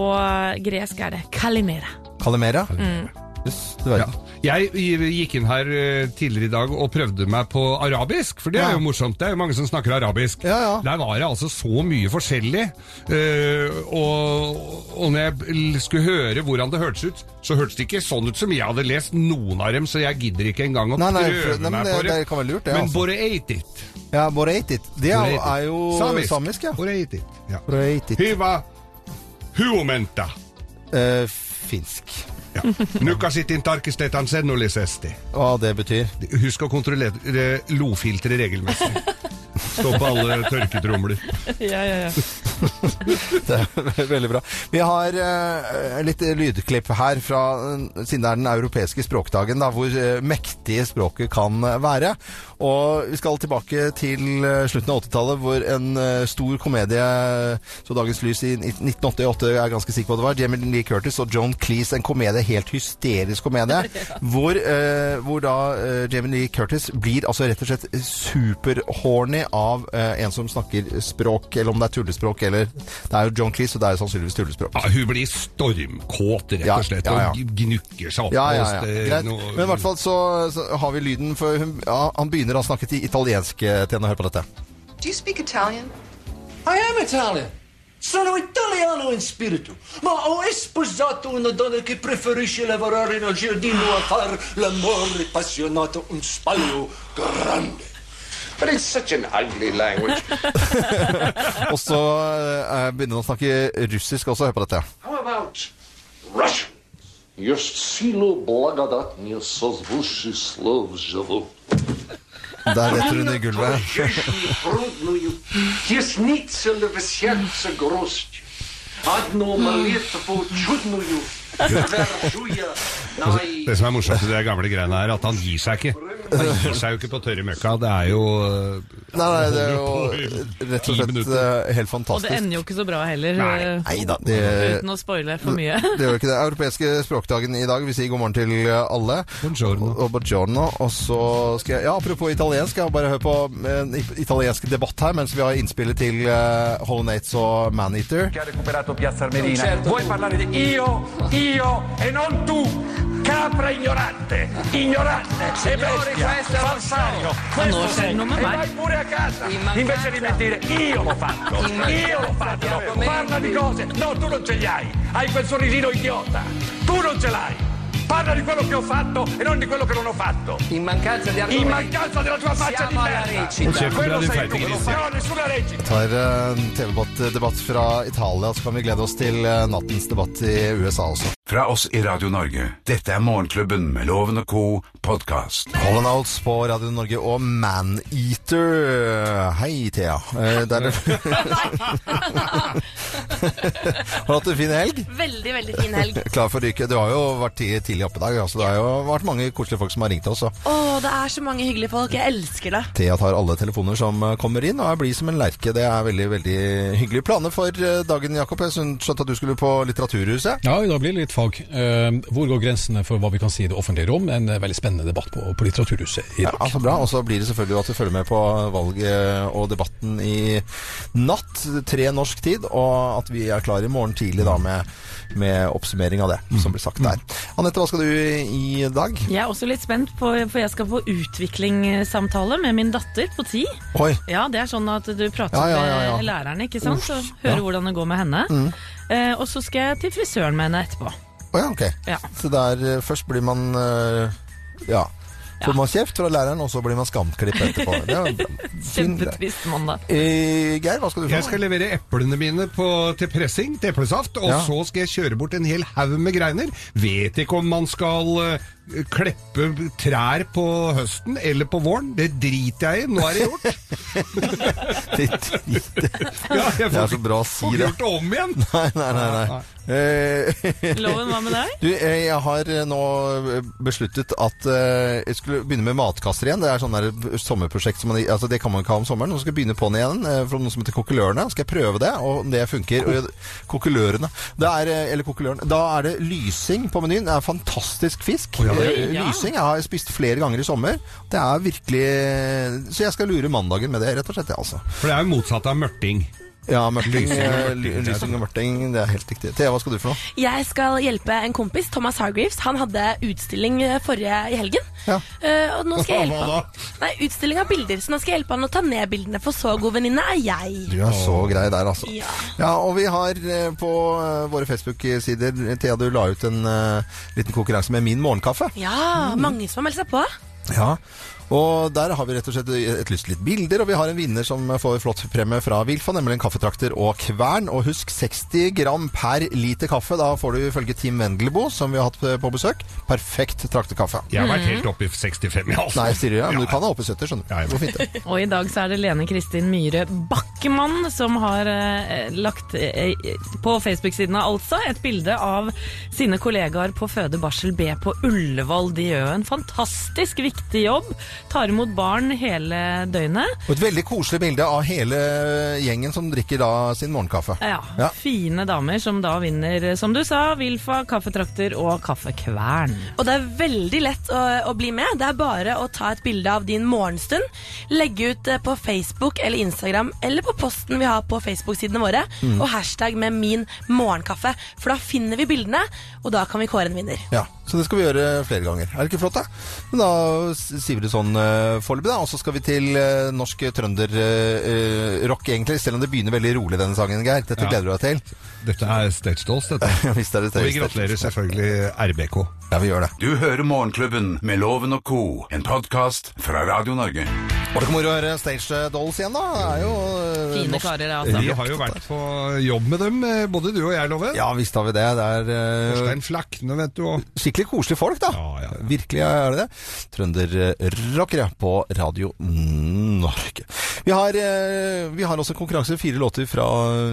gresk er det kalimera. Kalimera? Mm. Yes, du vet. Ja. Jeg gikk inn her eh, tidligere i dag og prøvde meg på arabisk, for det er jo morsomt. Det er jo mange som snakker arabisk. Der var det altså så mye forskjellig. eh, og, og når jeg skulle høre hvordan det hørtes ut, så hørtes det ikke sånn ut som jeg hadde lest noen av dem, så jeg gidder ikke engang å Nei, nei, prøve nei, meg det- på det. det kan være lurt, det, men altså. boreitit. Ja, boreitit. Det er, er jo Samisk. samisk, ja. Boreitit. Ja. Boreitit. Hyva huomenta. Uh, finsk. Ja. Nukasitin tarkistetaan sennollisesti. Hva det betyr? Husk å kontrollere lofilteret regelmessig. Stå på alle tørketromler. Ja, ja, ja. Det er veldig bra. Vi har uh, litt lydklipp her fra eh, siden det er den europeiske språkdagen, da, hvor mektige mektig språket kan være. Og vi skal tilbake til eh, slutten av 80-tallet, hvor en eh, stor komedie så dagens lys i 1988, jeg er ganske sikker på hva det var, Jamie Lee Curtis og John Cleese, en komedie, helt hysterisk komedie, hvor, uh, hvor da uh, Jamie Lee Curtis blir altså rett og slett superhorny av eh, en som snakker språk, eller om det er tullespråk, eller det er jo John Cleese, og det er jo sannsynligvis tullespråk. Ja, hun blir stormkåt, rett og slett, ja, ja. og gnukker seg opp. Ja, ja, ja. Greit. Men i hvert fall så, så har vi lyden, for hun, ja, han begynner å snakke til italiensk eh, til henne. Hør på dette. Do you speak Italian? I am Italian. Sono italiano in spirito, ma ho sposato una donna che preferisce lavorare nel giardino a far l'amore appassionato un spaglio grande. But it's such an ugly language. Og så eh, begynner han å snakke russisk også. Hør på dette. How about Russian? Есть силу благодатнее созвучий слов живу. Der detter hun i gulvet. Жизнь трудную, теснится ли в сердце грусть. Одну молитву чудную твержу я на det som er morsomt i de gamle greiene er at han gir seg ikke. Han gir seg jo ikke på tørre møkka. Det er jo Nei, nei, det er jo rett og slett helt fantastisk. Og det ender jo ikke så bra heller. Nei. da, Neida, det- Uten å spoile for mye. Det gjør ikke det. Europeiske språkdagen i dag. Vi sier god morgen til alle. Buongiorno. Og buongiorno. Og så skal jeg Ja, apropos italiensk. Jeg har bare hørt på en italiensk debatt her mens vi har innspillet til uh, Hollow Nates og Maneater. Armerina. Vuoi parlare di io, io e non tu, capra ignorante, ignorante, e bestia, falsario. Non Questo sei. E vai pure a casa, invece di mentire, io l'ho fatto, io l'ho fatto. Parla di cose, no, tu non ce li hai, hai quel sorrisino idiota, tu non ce l'hai. Parla di quello che ho fatto e non di quello che non ho fatto. In mancanza di In argomenti. mancanza della tua faccia di Siamo alla merda. Quello sei di tu, non ho nessuna. Vi tar eh, en TV-debatt fra Italia, så kan vi glede oss til eh, nattens debatt i USA også. Fra oss i Radio Norge. Dette er Morgenklubben med Loven og co. podkast. Holland Outs på Radio Norge og Maneater. Hei, Thea. Eh, Der er Har du hatt en fin helg? Veldig, veldig fin helg. Klar for ryket. Du har jo vært tidlig, oppe i dag. Altså, det har jo vært mange koselige folk som har ringt oss. Og oh, det er så mange hyggelige folk. Jeg elsker det. Thea tar alle telefoner som eh, kommer inn, og er blid som en lerke. Det er veldig veldig hyggelige planer for eh, dagen, Jakob. Jeg skjønte at du skulle på Litteraturhuset. Ja, dag blir det litt fag. Eh, hvor går grensene for hva vi kan si i det offentlige rom? En eh, veldig spennende debatt på, på Litteraturhuset i dag. Ja, altså bra. Og så blir det selvfølgelig at du følger med på valget og debatten i natt, tre norsk tid, og at vi er klar i morgen tidlig da med, med oppsummering av det som blir sagt der. Anette, hva skal du i dag? Jeg er også litt spent, på, for jeg skal på utviklingssamtale med min datter på ti. Oi. Ja, det er sånn at du prater Ja, ja, ja, ja. med læreren, ikke sant? Så og hører ja. hvordan det går med henne. Mm. Eh, og så skal jeg til frisøren med henne etterpå. Å ja, ok. Ja. Så der eh, først blir man eh, Ja. Får man kjeft fra læreren, og så blir man skamklipp etterpå. Er. Kjempetrist mandag. Eh, Geir, hva skal du få? Jeg skal levere eplene mine på, til pressing, til eplesaft, og Ja. så skal jeg kjøre bort en hel haug med greiner. Vet ikke om man skal kleppe trær på høsten eller på våren. Det driter jeg i. Nå er det gjort. Det driter Ja, jeg Det er så bra å si får det. gjort det om igjen. Nei, nei, nei. nei. Eh, Loven, hva med deg? Du, eh, jeg har eh, nå besluttet at jeg skulle begynne med matkasser igjen. Det er sånn der sommerprosjekt som man, altså det kan man ikke ha om sommeren. Nå skal jeg begynne på den igjen fra noe som heter Kokkelørene. Skal jeg prøve det, og det funker. Kokkelørene. Det eller kokkeløren. Da er det lysing på menyen. Det er fantastisk fisk. ja, Eh, ja. Lysing jeg har spist flere ganger i sommer. Det er virkelig Så jeg skal lure mandagen med det, rett og slett. Altså. For det er jo motsatt av mørting. Ja, mørting. Lysing og eh, mørting, Lysing og mørting, det er helt riktig. Thea, hva skal du for noe? Jeg skal hjelpe en kompis, Thomas Hargreaves. Han hadde utstilling eh, forrige i helgen. Eh, og nå skal jeg hjelpe Hva han. Nei, utstilling av bilder, så nå skal jeg hjelpe han å ta ned bildene, for så god venninne er jeg. Du er så grei der, altså. Ja. Ja, og vi har eh, på eh, våre Facebook-sider Thea, du la ut en eh, liten konkurranse med min morgenkaffe. Ja, mange som har meldt seg på. Ja, og der har vi rett og slett et lyst litt bilder, og vi har en vinner som får flott premie fra Wilfa, nemlig en kaffetrakter og kvern. Og husk 60 gram per liter kaffe. Da får du ifølge Team Wendelboe, som vi har hatt på besøk, perfekt traktekaffe. Jeg har vært helt oppe i 65 ja. Altså. Nei, sier du ja, men du kan ha oppe i 70, skjønner du. Det går fint, det. Og i dag så er det Lene Kristin Myhre Bakkemann som har eh, lagt eh, på Facebook-siden av altså et bilde av sine kollegaer på føde barsel B på Ullevål. De gjør en fantastisk viktig jobb. Tar imot barn hele døgnet. Og et veldig koselig bilde av hele gjengen som drikker da sin morgenkaffe. Ja, Ja. Fine damer som da vinner, som du sa, Wilfa, kaffetrakter og kaffekvern. Og det er veldig lett å, å bli med. Det er bare å ta et bilde av din morgenstund, legge ut eh, på Facebook eller Instagram eller på posten vi har på Facebook-sidene våre, Mm. og hashtag med min morgenkaffe. For da finner vi bildene, og da kan vi kåre en vinner. Ja, så det skal vi gjøre flere ganger. Er det ikke flott, da? Men da sier vi det sånn uh, foreløpig, da. Og så skal vi til eh, norsk trønderrock, egentlig. Selv om det begynner veldig rolig, denne sangen, Geir. Dette Ja. gleder du deg til. Dette er Stage Dolls, dette. Visst er det Og vi gratulerer selvfølgelig RBK. Ja, vi gjør det. Du hører Morgenklubben med Loven og co., en podkast fra Radio Norge. Var det ikke moro å høre Stage Dolls igjen, da? Det er jo eh, Fine norsk- karer, altså. Vi har jo vært på jobb med dem, eh, både du og jeg, Love. Ja, visst har vi det. Det er eh, Torstein Flakne, vet du. Og... skikkelig koselige folk, da. Virkelig er det det. Trønderrockere på Radio Norge. Vi har, eh, vi har også konkurranse fire låter fra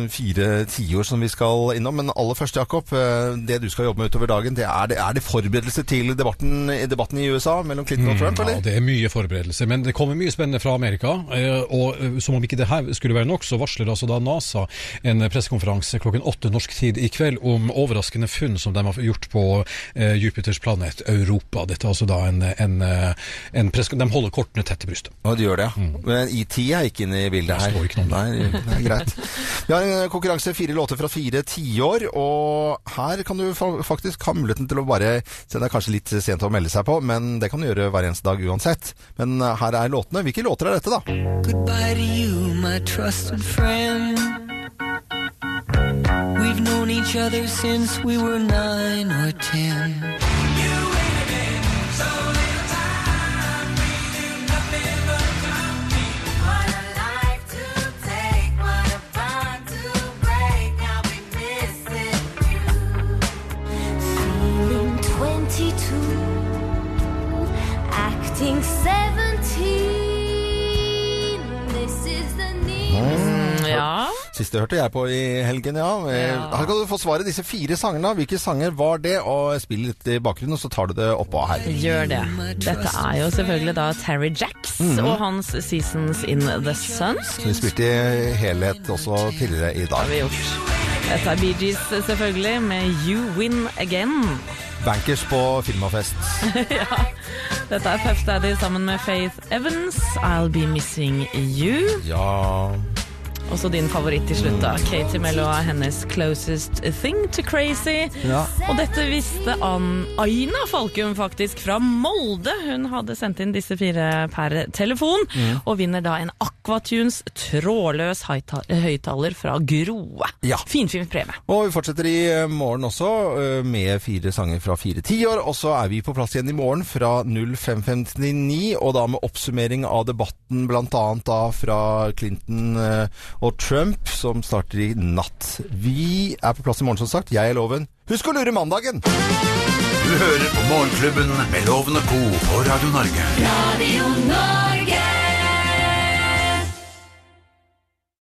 fire tiår som vi skal innom. Men aller først, Jakob, eh, det du skal jobbe med utover dagen, det er det, er det forberedelse til debatten, debatten i USA mellom Clinton og Trump, eller? ja, det er mye forberedelse, men det kommer mye spennende fra Amerika. eh, Og som om ikke det her skulle være nok, så varsler altså da NASA en pressekonferanse klokken åtte norsk tid i kveld om overraskende funn som de har gjort på Jupiters planet Europa. Dette er altså da en, en, en press... De holder kortene tett til brystet. Ja, de gjør det, Mm. Men IT er ikke inne i bildet her. Nei, det er greit. Vi har en konkurranse fire låter fra fire tiår, og her kan du faktisk ha muligheten til å bare det er kanskje litt sent å melde seg på, men det kan du gjøre hver eneste dag uansett. Men eh, her er låtene. Hvilke låter er dette, da? Goodbye to you, my trusted friend. We've known each other since we were nine or ten. Acting 17. This is the need. ja. Siste hørte jeg på i helgen, ja. Ja. Her kan du få svaret disse fire sangene. Hvilke sanger var det? Og spill litt i bakgrunnen, og så tar du det oppå her. Gjør det. Dette er jo selvfølgelig da Terry Jacks Mhm. og hans Seasons in the Sun. Som vi spilte i helhet også tidligere i dag. Det har vi gjort. Dette er Bee Gees selvfølgelig, med You Win Again. Bankers på filmafest. ja. Dette er Puff Daddy sammen med Faith Evans, I'll Be Missing You. Ja Og så din favoritt til slutt, da. Katie Mello er hennes Closest Thing to Crazy. Ja. Og dette visste Ann Aina Falkum faktisk, fra Molde. Hun hadde sendt inn disse fire per telefon, Mm. og vinner da en Aquatunes trådløs høyttaler fra Groe. Ja. Finfin premie. Og vi fortsetter i eh, morgen også eh, med fire sanger fra fire tiår. Og så er vi på plass igjen i morgen fra 05.59, og da med oppsummering av debatten bl.a. da fra Clinton eh, og Trump, som starter i natt. Vi er på plass i morgen, som sagt. Jeg er Loven. Husk å lure mandagen! Du hører på Morgenklubben med Loven og co. på Radio Norge. Radio